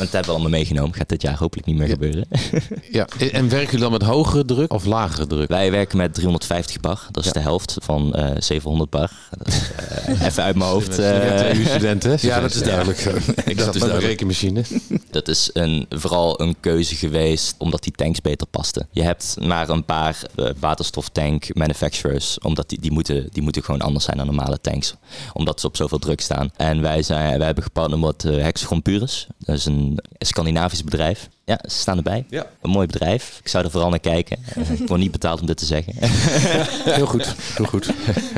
dat hebben we allemaal meegenomen. Gaat dit jaar hopelijk niet meer Ja. gebeuren. Ja. En werken jullie dan met hogere druk of lagere druk? Wij werken met 350 bar. Dat is Ja. de helft van eh 700 bar. Is, eh, even uit mijn hoofd. eh, studenten. Ja, dat is duidelijk. Ik Dat zat is met een rekenmachine. Dat is een, vooral een keuze geweest omdat die tanks beter pasten. Je hebt maar een paar eh, waterstoftank manufacturers, omdat die, die, moeten, die moeten gewoon anders zijn dan normale tanks. Omdat ze op zoveel druk staan. En wij, zijn, wij hebben gepartnerd met eh, Hexagon Purus. Dat is een Scandinavisch bedrijf. Ja, ze staan erbij. Ja. Een mooi bedrijf. Ik zou er vooral naar kijken. Eh, ik word niet betaald om dit te zeggen. Heel goed, heel goed.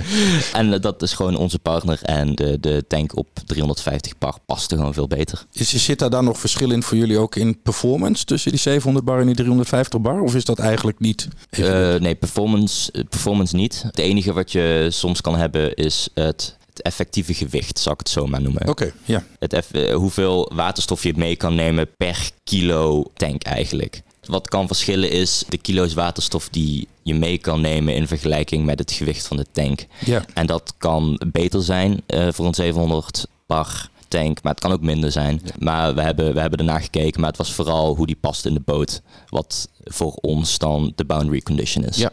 en eh, dat is gewoon onze partner. En de, de tank op 350 bar paste gewoon veel beter. Is, zit daar dan nog verschil in voor jullie ook in performance tussen die 700 bar en die 350 bar? Of is dat eigenlijk niet? Eh, nee, performance, performance niet. Het enige wat je soms kan hebben is het, het effectieve gewicht, zal ik het zo maar noemen. Oké, ja. Het eff- eh, hoeveel waterstof je mee kan nemen per kilo tank eigenlijk. Wat kan verschillen is de kilo's waterstof die je mee kan nemen in vergelijking met het gewicht van de tank. ja. En dat kan beter zijn eh, voor een 700 bar tank, maar het kan ook minder zijn. Maar we hebben, we hebben ernaar gekeken, maar het was vooral hoe die past in de boot. Wat voor ons dan de boundary condition is. Ja.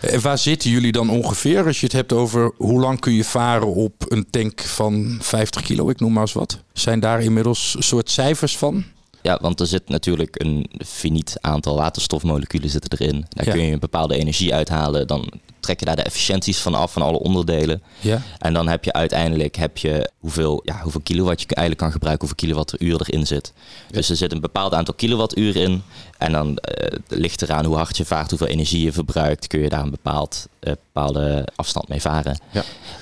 En waar zitten jullie dan ongeveer als je het hebt over hoe lang kun je varen op een tank van 50 kilo, ik noem maar eens wat? Zijn daar inmiddels soort cijfers van? Ja, want er zit natuurlijk een finiet aantal waterstofmoleculen zitten erin. Daar Ja. kun je een bepaalde energie uithalen. Dan trek je daar de efficiënties van af van alle onderdelen. Ja. En dan heb je uiteindelijk heb je hoeveel, ja, hoeveel kilowatt je eigenlijk kan gebruiken, hoeveel kilowattuur erin zit. Dus er zit een bepaald aantal kilowattuur in. En dan eh, ligt eraan hoe hard je vaart, hoeveel energie je verbruikt, kun je daar een bepaald, eh, bepaalde afstand mee varen.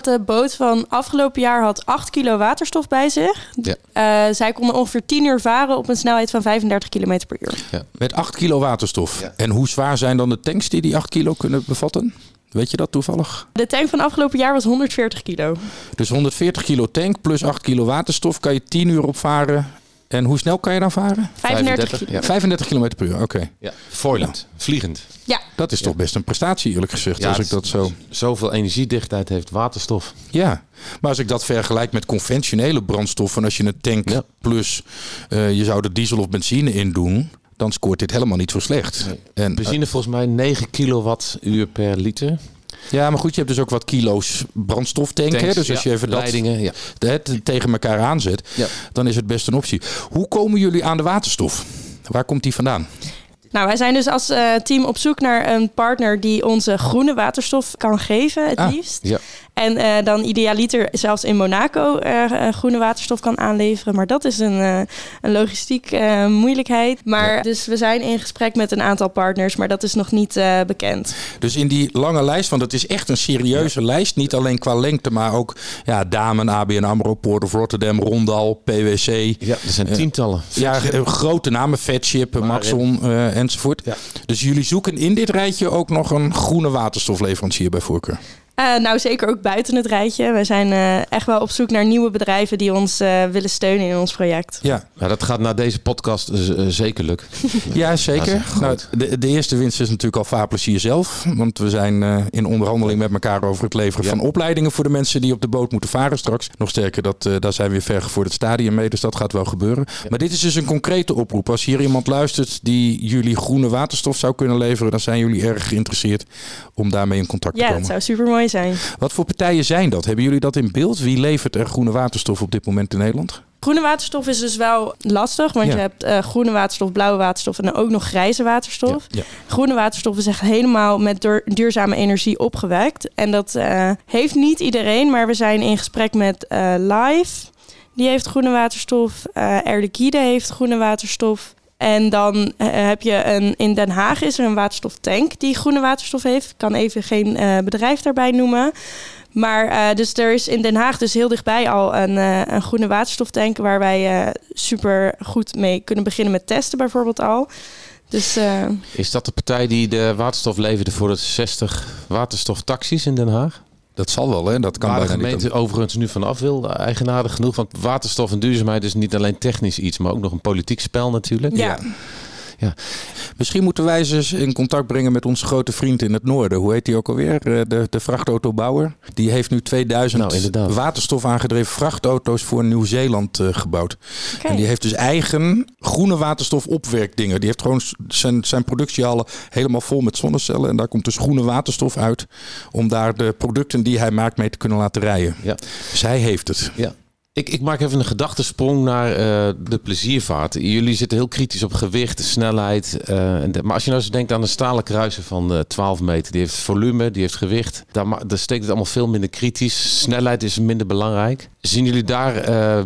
De boot van afgelopen jaar had 8 kilo waterstof bij zich. Ja. Eh, zij konden ongeveer 10 uur varen op een snelheid van 35 km per uur. Met 8 kilo waterstof. Ja. En hoe zwaar zijn dan de tanks die die 8 kilo kunnen bevatten? Weet je dat toevallig? De tank van afgelopen jaar was 140 kilo. Dus 140 kilo tank plus 8 kilo waterstof kan je 10 uur opvaren. En hoe snel kan je dan varen? 35 kilo. Ja. 35 km per uur, oké. Ja. Foilend, vliegend. Ja, Dat is toch best een prestatie eerlijk gezegd, Ja, als ik dat zo... Zoveel energiedichtheid heeft waterstof. Ja, maar als ik dat vergelijk met conventionele brandstoffen... als je een tank Ja. plus eh, je zou er diesel of benzine in doen... dan scoort dit helemaal niet zo slecht. En, Benzine volgens mij 9 kilowattuur per liter. eh, ja, maar goed, je hebt dus ook wat kilo's brandstoftank. Tanks, Dus als ja, je even dat leidingen, ja. hè, t- tegen elkaar aanzet... Ja. dan is het best een optie. Hoe komen jullie aan de waterstof? Waar komt die vandaan? nou wij zijn dus als eh, team op zoek naar een partner die onze groene waterstof kan geven, het Ah, liefst. ja. En eh, dan idealiter zelfs in Monaco eh, eh, groene waterstof kan aanleveren. Maar dat is een, eh, een logistiek eh, moeilijkheid. Maar dus we zijn in gesprek met een aantal partners, maar dat is nog niet eh, bekend. Dus in die lange lijst, want het is echt een serieuze lijst. Niet alleen qua lengte, maar ook ja, Damen, ABN AMRO, Port of Rotterdam, Rondal, PwC. Ja, er zijn tientallen. Ja, grote namen, Fatship, Maxon eh, enzovoort. Ja. Dus jullie zoeken in dit rijtje ook nog een groene waterstofleverancier bij voorkeur. Eh, nou, zeker ook buiten het rijtje. We zijn eh, echt wel op zoek naar nieuwe bedrijven die ons eh, willen steunen in ons project. Ja, Ja, dat gaat na deze podcast zeker lukken. ja zeker. Nou, de, de eerste winst is natuurlijk al vaarplezier zelf. Want we zijn eh, in onderhandeling met elkaar over het leveren Ja. van opleidingen voor de mensen die op de boot moeten varen straks. Nog sterker, dat, eh, daar zijn we weer ver voor het stadium mee, dus dat gaat wel gebeuren. Maar dit is dus een concrete oproep. Als hier iemand luistert die jullie groene waterstof zou kunnen leveren, dan zijn jullie erg geïnteresseerd om daarmee in contact te Ja, komen. dat zou super mooi zijn. Wat voor partijen zijn dat? Hebben jullie dat in beeld? Wie levert er groene waterstof op dit moment in Nederland? Groene waterstof is dus wel lastig, want Ja. je hebt eh, groene waterstof, blauwe waterstof en dan ook nog grijze waterstof. Ja. Groene waterstof is echt helemaal met duur- duurzame energie opgewekt. En dat eh, heeft niet iedereen, maar we zijn in gesprek met eh, Live. Die heeft groene waterstof. eh Air Liquide heeft groene waterstof. En dan eh, heb je een, in Den Haag is er een waterstoftank die groene waterstof heeft. Ik kan even geen eh, bedrijf daarbij noemen. Maar uh, dus er is in Den Haag dus heel dichtbij al een, een groene waterstoftank... waar wij super goed mee kunnen beginnen met testen bijvoorbeeld al. Dus, is dat de partij die de waterstof leverde voor de 60 waterstoftaxis in Den Haag? Dat zal wel, hè? Dat kan Waar de gemeente overigens nu vanaf wil, eigenaardig genoeg. Want waterstof en duurzaamheid is niet alleen technisch iets, maar ook nog een politiek spel natuurlijk. ja. Ja. Misschien moeten wij ze eens in contact brengen met onze grote vriend in het noorden. Hoe heet die ook alweer? Eh, De, de vrachtautobouwer. Die heeft nu 2000 Nou, inderdaad. waterstof aangedreven vrachtauto's voor Nieuw-Zeeland eh, gebouwd. En die heeft dus eigen groene waterstof opwerkdingen. Die heeft gewoon zijn, zijn productiehallen helemaal vol met zonnecellen. En daar komt dus groene waterstof uit. Om daar de producten die hij maakt mee te kunnen laten rijden. Ja. Hij heeft het. Ja. Ik, ik maak even een gedachtesprong naar eh, de pleziervaart. Jullie zitten heel kritisch op gewicht, snelheid. eh, en de- maar als je nou eens denkt aan een stalen kruiser van eh 12 meter. Die heeft volume, die heeft gewicht. Daar, steekt het allemaal veel minder kritisch. Snelheid is minder belangrijk. Zien jullie daar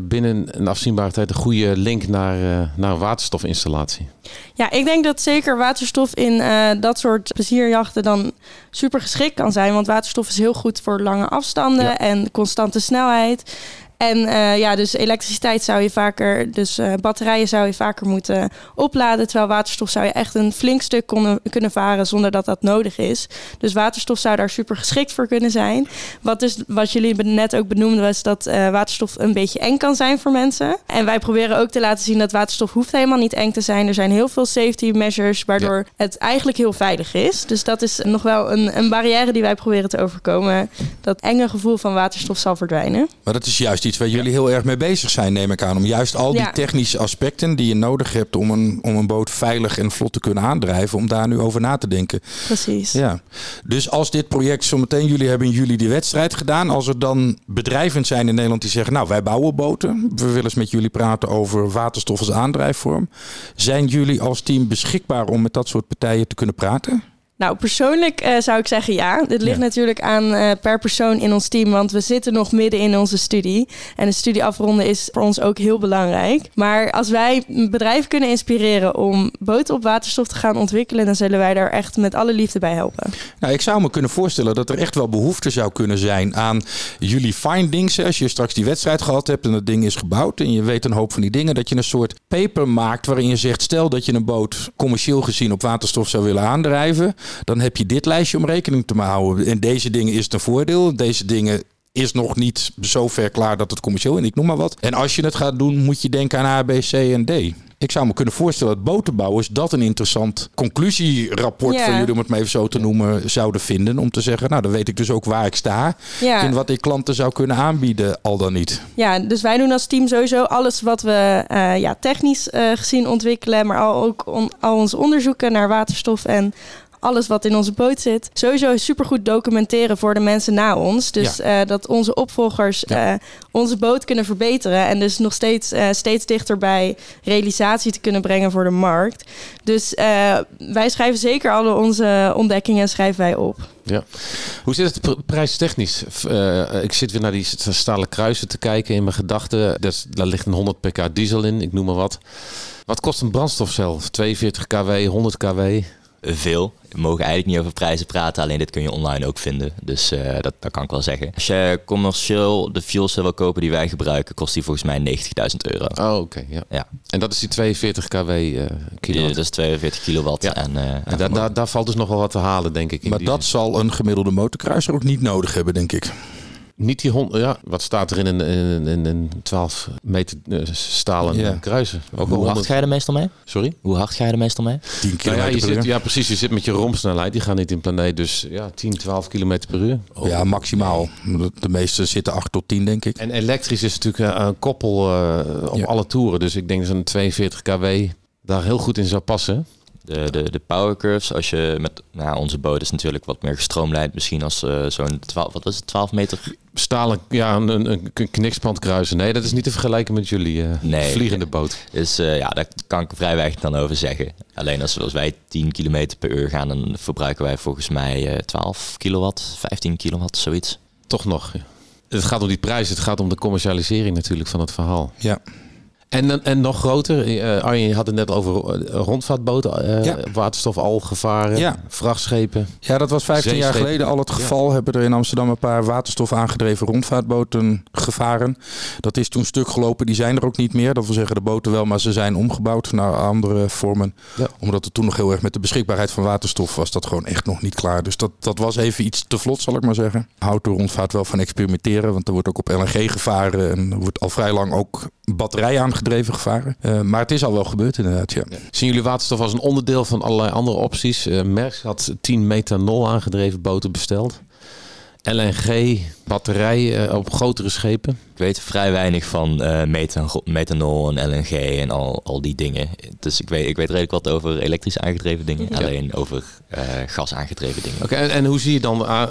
binnen een afzienbare tijd een goede link naar, eh, naar een waterstofinstallatie? Ja, ik denk dat zeker waterstof in dat soort plezierjachten dan super geschikt kan zijn. Want waterstof is heel goed voor lange afstanden Ja. en constante snelheid. En eh, ja, dus elektriciteit zou je vaker, dus eh, batterijen zou je vaker moeten opladen. Terwijl waterstof zou je echt een flink stuk konnen, kunnen varen zonder dat dat nodig is. Dus waterstof zou daar super geschikt voor kunnen zijn. Wat, dus, wat jullie net ook benoemden was dat eh, waterstof een beetje eng kan zijn voor mensen. En wij proberen ook te laten zien dat waterstof hoeft helemaal niet eng te zijn. Er zijn heel veel safety measures waardoor het eigenlijk heel veilig is. Dus dat is nog wel een, een barrière die wij proberen te overkomen. Dat enge gevoel van waterstof zal verdwijnen. Maar dat is juist iets waar jullie heel erg mee bezig zijn, neem ik aan. Om juist al die technische aspecten die je nodig hebt om een, om een boot veilig en vlot te kunnen aandrijven, om daar nu over na te denken. Precies. Ja. Dus als dit project zometeen, jullie hebben in juli die wedstrijd gedaan. Als er dan bedrijven zijn in Nederland die zeggen, nou wij bouwen boten. We willen eens met jullie praten over waterstof als aandrijfvorm. Zijn jullie als team beschikbaar om met dat soort partijen te kunnen praten? Nou, persoonlijk eh, zou ik zeggen ja. Dit ligt Ja. natuurlijk aan eh, per persoon in ons team, want we zitten nog midden in onze studie. En de studie afronden is voor ons ook heel belangrijk. Maar als wij bedrijven kunnen inspireren om boten op waterstof te gaan ontwikkelen, dan zullen wij daar echt met alle liefde bij helpen. Nou, ik zou me kunnen voorstellen dat er echt wel behoefte zou kunnen zijn aan jullie findings. Als je straks die wedstrijd gehad hebt en het ding is gebouwd en je weet een hoop van die dingen, dat je een soort paper maakt waarin je zegt: stel dat je een boot commercieel gezien op waterstof zou willen aandrijven, dan heb je dit lijstje om rekening te houden. En deze dingen is het een voordeel, deze dingen is nog niet zo ver klaar dat het commercieel en ik noem maar wat. En als je het gaat doen, moet je denken aan A, B, C en D. Ik zou me kunnen voorstellen dat botenbouwers dat een interessant conclusierapport Ja. van jullie, om het maar even zo te noemen, zouden vinden. Om te zeggen, nou dan weet ik dus ook waar ik sta. Ja. En wat ik klanten zou kunnen aanbieden, al dan niet. Ja, dus wij doen als team sowieso alles wat we eh, ja, technisch eh, gezien ontwikkelen, maar al, ook on- al onze onderzoeken naar waterstof en alles wat in onze boot zit. Sowieso supergoed documenteren voor de mensen na ons. Dus eh, dat onze opvolgers Ja. eh, onze boot kunnen verbeteren en dus nog steeds, eh, steeds dichter bij realisatie te kunnen brengen voor de markt. Dus wij schrijven zeker alle onze ontdekkingen schrijven wij op. Ja. Hoe zit het pr- prijstechnisch? Ik zit weer naar die st- stalen kruisen te kijken in mijn gedachten. Is- Daar ligt een 100 pk diesel in, ik noem maar wat. Wat kost een brandstofcel? 42 kW, 100 kW? Veel. We mogen eigenlijk niet over prijzen praten, alleen dit kun je online ook vinden. Dus eh, dat, dat kan ik wel zeggen. Als je commercieel de fuel cell wil kopen die wij gebruiken, kost die volgens mij 90.000 euro. Oh, oké. ja. Ja, En dat is die 42 kW eh kilowatt. dat is 42 kilowatt. Ja. En, eh, En daar, daar, daar valt dus nog wel wat te halen, denk ik. in Maar dat zin. zal een gemiddelde motorkruiser ook niet nodig hebben, denk ik. Niet die hond, ja, wat staat er in een, in, in een 12 meter eh, stalen Ja. kruisen? Ook Hoe hard 100 ga je er meestal mee? Sorry? Hoe hard ga je er meestal mee? 10 Nou kilometer ja, je per zit, uur. ja, precies. Je zit met je rompsnelheid. Die gaan niet in planeet. Dus ja, 10, 12 kilometer per uur. Ja, maximaal. De- meeste zitten 8 tot 10, denk ik. En elektrisch is natuurlijk eh, een koppel eh, op Ja. alle toeren. Dus ik denk dat een 42 kW daar heel goed in zou passen. De, de, de power curves, als je met nou, onze boot is natuurlijk wat meer gestroomlijnd, misschien als eh, zo'n 12, wat was het, 12 meter? Stalen, ja, een, een, knikspand kruisen. Nee, dat is niet te vergelijken met jullie eh, Nee. vliegende boot. Dus eh, ja, daar kan ik vrij weinig dan over zeggen. Alleen als, als wij 10 kilometer per uur gaan, dan verbruiken wij volgens mij eh 12 kilowatt, 15 kilowatt, zoiets. Toch nog. Het gaat om die prijs. Het gaat om de commercialisering natuurlijk van het verhaal. Ja. En, dan- en nog groter, eh, Arjen, je had het net over eh, rondvaartboten, eh, Ja. waterstof al gevaren, Ja. vrachtschepen. Ja, dat was 15 jaar geleden al het geval. Hebben er in Amsterdam een paar waterstof aangedreven rondvaartboten gevaren. Dat is toen stuk gelopen. Die zijn er ook niet meer. Dat wil zeggen de boten wel, maar ze zijn omgebouwd naar andere vormen. Ja. Omdat het toen nog heel erg met de beschikbaarheid van waterstof was dat gewoon echt nog niet klaar. Dus dat, dat was even iets te vlot, zal ik maar zeggen. Houdt de rondvaart wel van experimenteren, want er wordt ook op LNG gevaren. En er wordt al vrij lang ook batterij aangedreven gevaren. Eh, maar het is al wel gebeurd inderdaad, ja. Zien jullie waterstof als een onderdeel van allerlei andere opties? Eh Merck had 10 methanol aangedreven boten besteld. LNG, batterij eh, op grotere schepen. Ik weet vrij weinig van eh, methan- methanol en LNG en al, al die dingen. Dus ik weet, ik weet redelijk wat over elektrisch aangedreven dingen. Alleen over eh, gas aangedreven dingen. Oké, en, en hoe zie je dan, ah,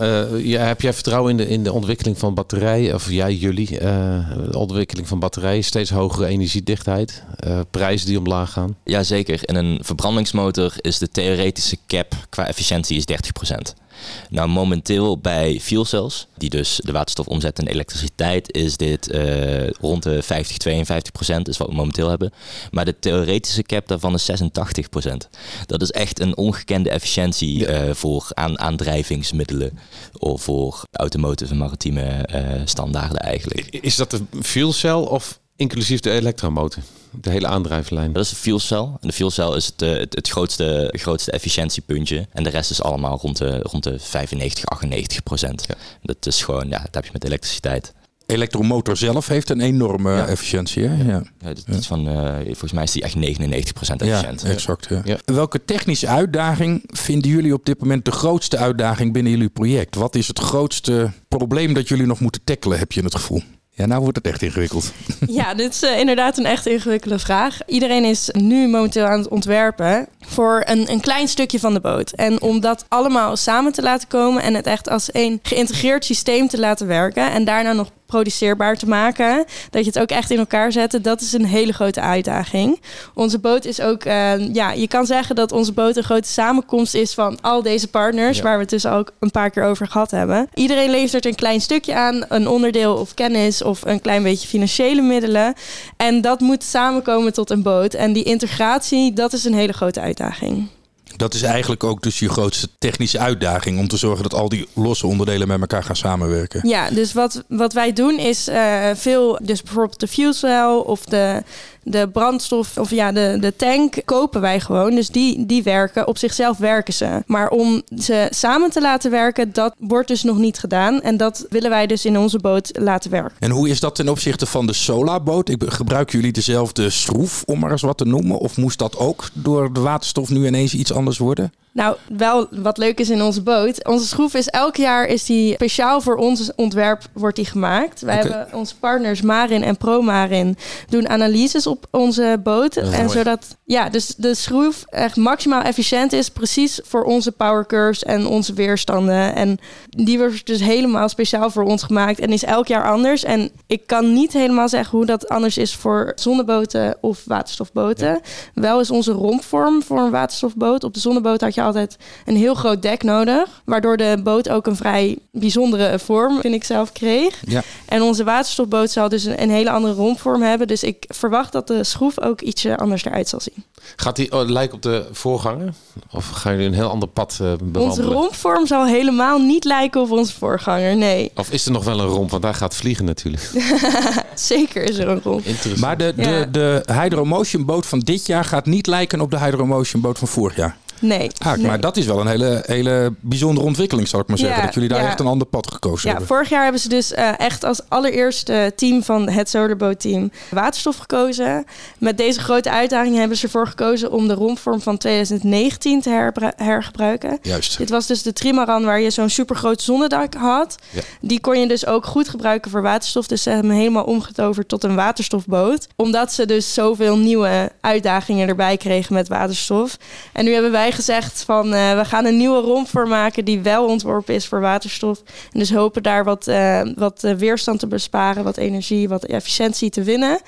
heb jij vertrouwen in de, in de ontwikkeling van batterijen? Of jij, jullie, de ontwikkeling van batterijen, steeds hogere energiedichtheid, prijzen die omlaag gaan? Jazeker, in een verbrandingsmotor is de theoretische cap qua efficiëntie is 30%. Nou, momenteel bij fuel cells, die dus de waterstof omzetten in elektriciteit, is dit eh, rond de 50, 52 procent, is wat we momenteel hebben. Maar de theoretische cap daarvan is 86 procent. Dat is echt een ongekende efficiëntie eh, voor aan, aandrijvingsmiddelen of voor automotive en maritieme eh, standaarden eigenlijk. Is dat de fuel cell of inclusief de elektromotor? De hele aandrijflijn? Dat is de fuel cell. En de fuel cell is het, eh, het, het grootste, grootste efficiëntiepuntje. En de rest is allemaal rond de, rond de 95, 98 procent. Dat is gewoon, ja, dat heb je met elektriciteit. Elektromotor zelf heeft een enorme Ja. efficiëntie. Hè? Ja. Ja, dat, dat is van, eh, volgens mij is die echt 99 procent Ja, efficiënt. exact. Ja. Ja. Welke technische uitdaging vinden jullie op dit moment de grootste uitdaging binnen jullie project? Wat is het grootste probleem dat jullie nog moeten tackelen, heb je het gevoel? Ja, nou wordt het echt ingewikkeld. Ja, dit is eh, inderdaad een echt ingewikkelde vraag. Iedereen is nu momenteel aan het ontwerpen voor een, een klein stukje van de boot. En om dat allemaal samen te laten komen en het echt als één geïntegreerd systeem te laten werken en daarna nog produceerbaar te maken, dat je het ook echt in elkaar zet, dat is een hele grote uitdaging. Onze boot is ook, eh, ja, je kan zeggen dat onze boot een grote samenkomst is van al deze partners, Ja. waar we het dus ook een paar keer over gehad hebben. Iedereen levert een klein stukje aan, een onderdeel of kennis of een klein beetje financiële middelen. En dat moet samenkomen tot een boot. En die integratie, dat is een hele grote uitdaging. Dat is eigenlijk ook dus je grootste technische uitdaging om te zorgen dat al die losse onderdelen met elkaar gaan samenwerken. Ja, dus wat, wat wij doen is eh, veel, dus bijvoorbeeld de fuel cell of de, de brandstof of ja, de, de tank kopen wij gewoon. Dus die, die werken, op zichzelf werken ze. Maar om ze samen te laten werken, dat wordt dus nog niet gedaan. En dat willen wij dus in onze boot laten werken. En hoe is dat ten opzichte van de Solarboot? Ik Gebruiken jullie dezelfde schroef, om maar eens wat te noemen? Of moest dat ook door de waterstof nu ineens iets anders worden? Nou, wel wat leuk is in onze boot. Onze schroef is elk jaar is die speciaal voor ons ontwerp wordt die gemaakt. Wij hebben onze partners Marin en ProMarin doen analyses op onze boot. En mooi. zodat ja, dus de schroef echt maximaal efficiënt is, precies voor onze power curves en onze weerstanden. En die wordt dus helemaal speciaal voor ons gemaakt en is elk jaar anders. En ik kan niet helemaal zeggen hoe dat anders is voor zonneboten of waterstofboten. Wel is onze rompvorm voor een waterstofboot. Op de zonneboot had je altijd een heel groot dek nodig. Waardoor de boot ook een vrij bijzondere vorm, vind ik zelf, kreeg. Ja. En onze waterstofboot zal dus een, een hele andere rompvorm hebben. Dus ik verwacht dat de schroef ook ietsje anders eruit zal zien. Gaat die oh, lijken op de voorganger? Of gaan jullie een heel ander pad eh Onze bewandelen? rompvorm zal helemaal niet lijken op onze voorganger. Nee, Of is er nog wel een romp? Want daar gaat vliegen natuurlijk. zeker is er een romp. Interessant. Maar de, de, Ja. de Hydromotion boot van dit jaar gaat niet lijken op de Hydromotion boot van vorig jaar. Nee. Ah, nee. Maar dat is wel een hele, hele bijzondere ontwikkeling, zal ik maar zeggen. Ja, dat jullie daar ja. echt een ander pad gekozen Ja, hebben. vorig jaar hebben ze dus eh, echt als allereerste team van het Solarboat team waterstof gekozen. Met deze grote uitdaging hebben ze ervoor gekozen om de rompvorm van 2019 te hergebruiken. Juist. Dit was dus de trimaran waar je zo'n supergroot zonnedak had. Die kon je dus ook goed gebruiken voor waterstof. Dus ze hebben hem helemaal omgetoverd tot een waterstofboot. Omdat ze dus zoveel nieuwe uitdagingen erbij kregen met waterstof. En nu hebben wij gezegd van eh, we gaan een nieuwe romp voor maken die wel ontworpen is voor waterstof. En dus hopen daar wat, eh, wat eh, weerstand te besparen, wat energie, wat efficiëntie te winnen.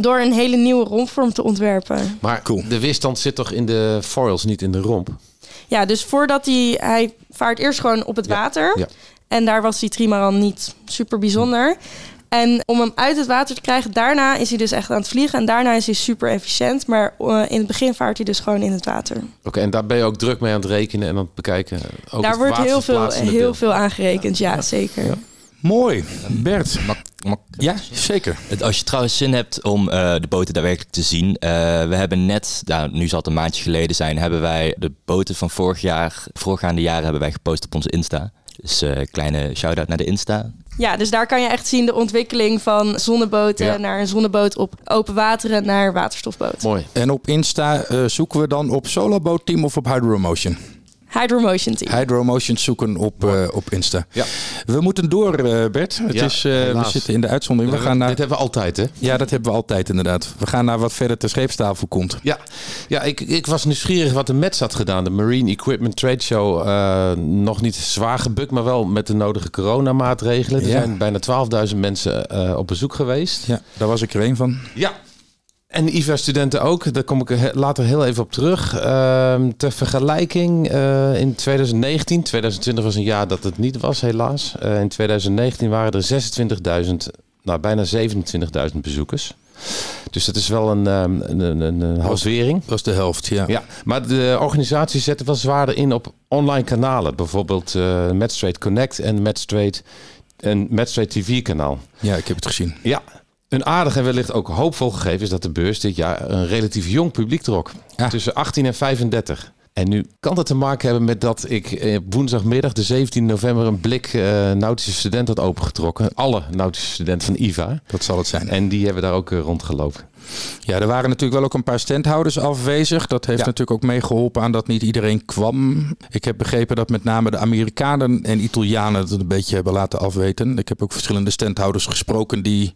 Door een hele nieuwe rompvorm te ontwerpen. Maar Cool. de weerstand zit toch in de foils, niet in de romp? Ja, dus voordat hij... Hij vaart eerst gewoon op het Ja, water. ja. En daar was die trimaran niet super bijzonder. En om hem uit het water te krijgen, daarna is hij dus echt aan het vliegen. En daarna is hij super efficiënt. Maar eh, in het begin vaart hij dus gewoon in het water. Oké, en daar ben je ook druk mee aan het rekenen en aan het bekijken. Ook Daar het wordt heel veel, waterverplaatsende heel beeld. veel aan gerekend, ja, zeker. Mooi. Bert. Mag, mag- Ja, zeker. Het- Als je trouwens zin hebt om eh, de boten daadwerkelijk te zien. eh, we hebben net, nou, nu zal het een maandje geleden zijn, hebben wij de boten van vorig jaar, voorgaande jaren hebben wij gepost op onze Insta. Dus eh kleine shout-out naar de Insta. Ja, dus daar kan je echt zien de ontwikkeling van zonneboten Ja. naar een zonneboot op open wateren naar waterstofboot. Mooi. En op Insta eh, zoeken we dan op Soloboat Team of op Hydromotion. Hydromotion team. Hydromotion zoeken op, eh, op Insta. Ja. We moeten door, eh, Bert. Het Ja, is, eh, we zitten in de uitzondering. We gaan naar, Dit hebben we altijd, hè? ja, dat hebben we altijd inderdaad. We gaan naar wat verder ter scheepstafel komt. Ja, ja ik, ik was nieuwsgierig wat de Mets had gedaan. De Marine Equipment Trade Show. eh, nog niet zwaar gebukt, maar wel met de nodige coronamaatregelen. Er Ja. zijn bijna 12.000 mensen eh, op bezoek geweest. Ja, daar was ik er een van. Ja. En de IVA-studenten ook. Daar kom ik er later heel even op terug. Ehm, ter vergelijking, eh, in 2019, 2020 was een jaar dat het niet was, helaas. Eh, in 2019 waren er 26.000, nou bijna 27.000 bezoekers. Dus dat is wel een, ehm, een, een, halvering. Dat was de helft, ja. Ja, maar de organisatie zette wel zwaarder in op online kanalen. Bijvoorbeeld Matchtrade Connect en Matchtrade TV kanaal. Ja, ik heb het gezien. Ja, een aardig en wellicht ook hoopvol gegeven is dat de beurs dit jaar een relatief jong publiek trok. Ja. Tussen 18 en 35. En nu kan dat te maken hebben met dat ik eh, woensdagmiddag, de 17 november, een blik eh, nautische student had opengetrokken. Alle nautische studenten van IVA. Dat zal het zijn. En die hebben daar ook eh, rondgelopen. Ja, er waren natuurlijk wel ook een paar standhouders afwezig. Dat heeft Ja. natuurlijk ook meegeholpen aan dat niet iedereen kwam. Ik heb begrepen dat met name de Amerikanen en Italianen het een beetje hebben laten afweten. Ik heb ook verschillende standhouders gesproken die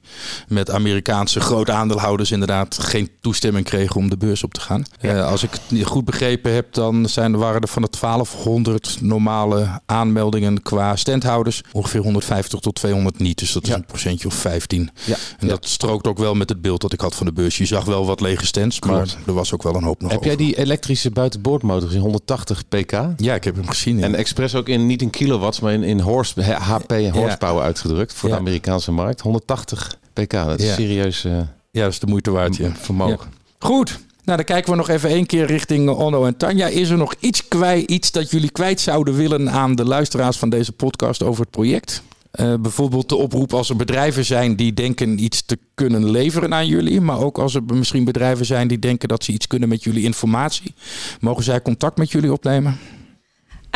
met Amerikaanse grote aandeelhouders inderdaad geen toestemming kregen om de beurs op te gaan. Eh, als ik het goed begrepen heb, dan zijn, waren er van de 1200 normale aanmeldingen qua standhouders ongeveer 150 tot 200 niet. Dus dat is een procentje of 15. Ja. En dat strookt ook wel met het beeld dat ik had van de beurs. Je zag wel wat lege stands, maar Klopt. er was ook wel een hoop nog Heb jij die elektrische buitenboordmotor in 180 pk? Ja, ik heb hem gezien. ja. En expres ook in, niet in kilowatts, maar in, in horse, HP horsepower uitgedrukt voor Ja. de Amerikaanse markt. 180 pk, dat is Ja. serieus eh, ja, dat is de moeite waard. Ja. vermogen. Goed. Nou, dan kijken we nog even één keer richting eh, Onno en Tanja. Is er nog iets kwijt, iets dat jullie kwijt zouden willen aan de luisteraars van deze podcast over het project? Eh, bijvoorbeeld de oproep als er bedrijven zijn die denken iets te kunnen leveren aan jullie. Maar ook als er misschien bedrijven zijn die denken dat ze iets kunnen met jullie informatie. Mogen zij contact met jullie opnemen?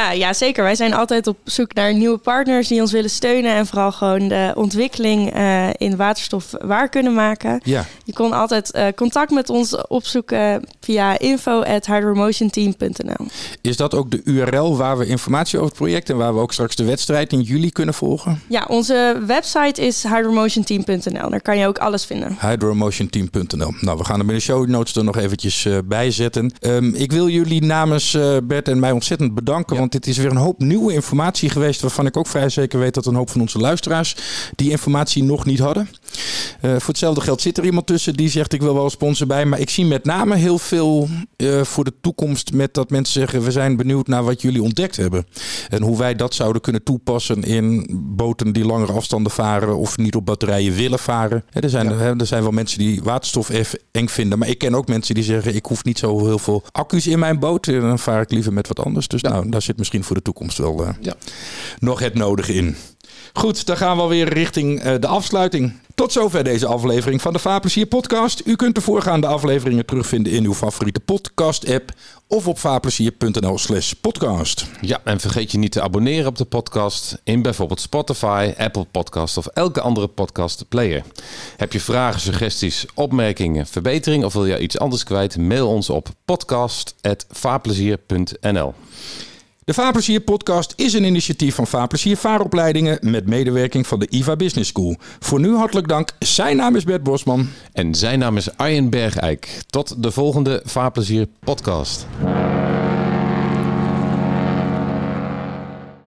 Ah, ja, zeker. Wij zijn altijd op zoek naar nieuwe partners die ons willen steunen. En vooral gewoon de ontwikkeling eh, in waterstof waar kunnen maken. Ja. Je kon altijd eh, contact met ons opzoeken via info.hydromotionteam.nl. Is dat ook de URL waar we informatie over het project en waar we ook straks de wedstrijd in juli kunnen volgen? Ja, onze website is hydromotionteam.nl. Daar kan je ook alles vinden. hydromotionteam.nl. Nou, we gaan hem in de show notes er nog eventjes eh, bij zetten. Ehm, ik wil jullie namens Bert en mij ontzettend bedanken, want dit is weer een hoop nieuwe informatie geweest, waarvan ik ook vrij zeker weet dat een hoop van onze luisteraars die informatie nog niet hadden. Eh, voor hetzelfde geld zit er iemand tussen die zegt ik wil wel een sponsor bij, maar ik zie met name heel veel eh, voor de toekomst met dat mensen zeggen we zijn benieuwd naar wat jullie ontdekt hebben. En hoe wij dat zouden kunnen toepassen in boten die langere afstanden varen of niet op batterijen willen varen. Er zijn, er zijn wel mensen die waterstof eng vinden, maar ik ken ook mensen die zeggen ik hoef niet zo heel veel accu's in mijn boot. En dan vaar ik liever met wat anders. Dus nou, daar zit misschien voor de toekomst wel eh, Ja. nog het nodige in. Goed, dan gaan we alweer richting eh, de afsluiting. Tot zover deze aflevering van de Vaarplezier podcast. U kunt de voorgaande afleveringen terugvinden in uw favoriete podcast-app of op vaarplezier.nl slash podcast. Ja, en vergeet je niet te abonneren op de podcast in bijvoorbeeld Spotify, Apple Podcast of elke andere podcast player. Heb je vragen, suggesties, opmerkingen, verbetering of wil je iets anders kwijt? Mail ons op podcast@vaarplezier.nl. De Vaarplezier podcast is een initiatief van Vaarplezier Vaaropleidingen met medewerking van de IVA Business School. Voor nu hartelijk dank. Zijn naam is Bert Bosman. En zijn naam is Arjen Bergijk. Tot de volgende Vaarplezier podcast.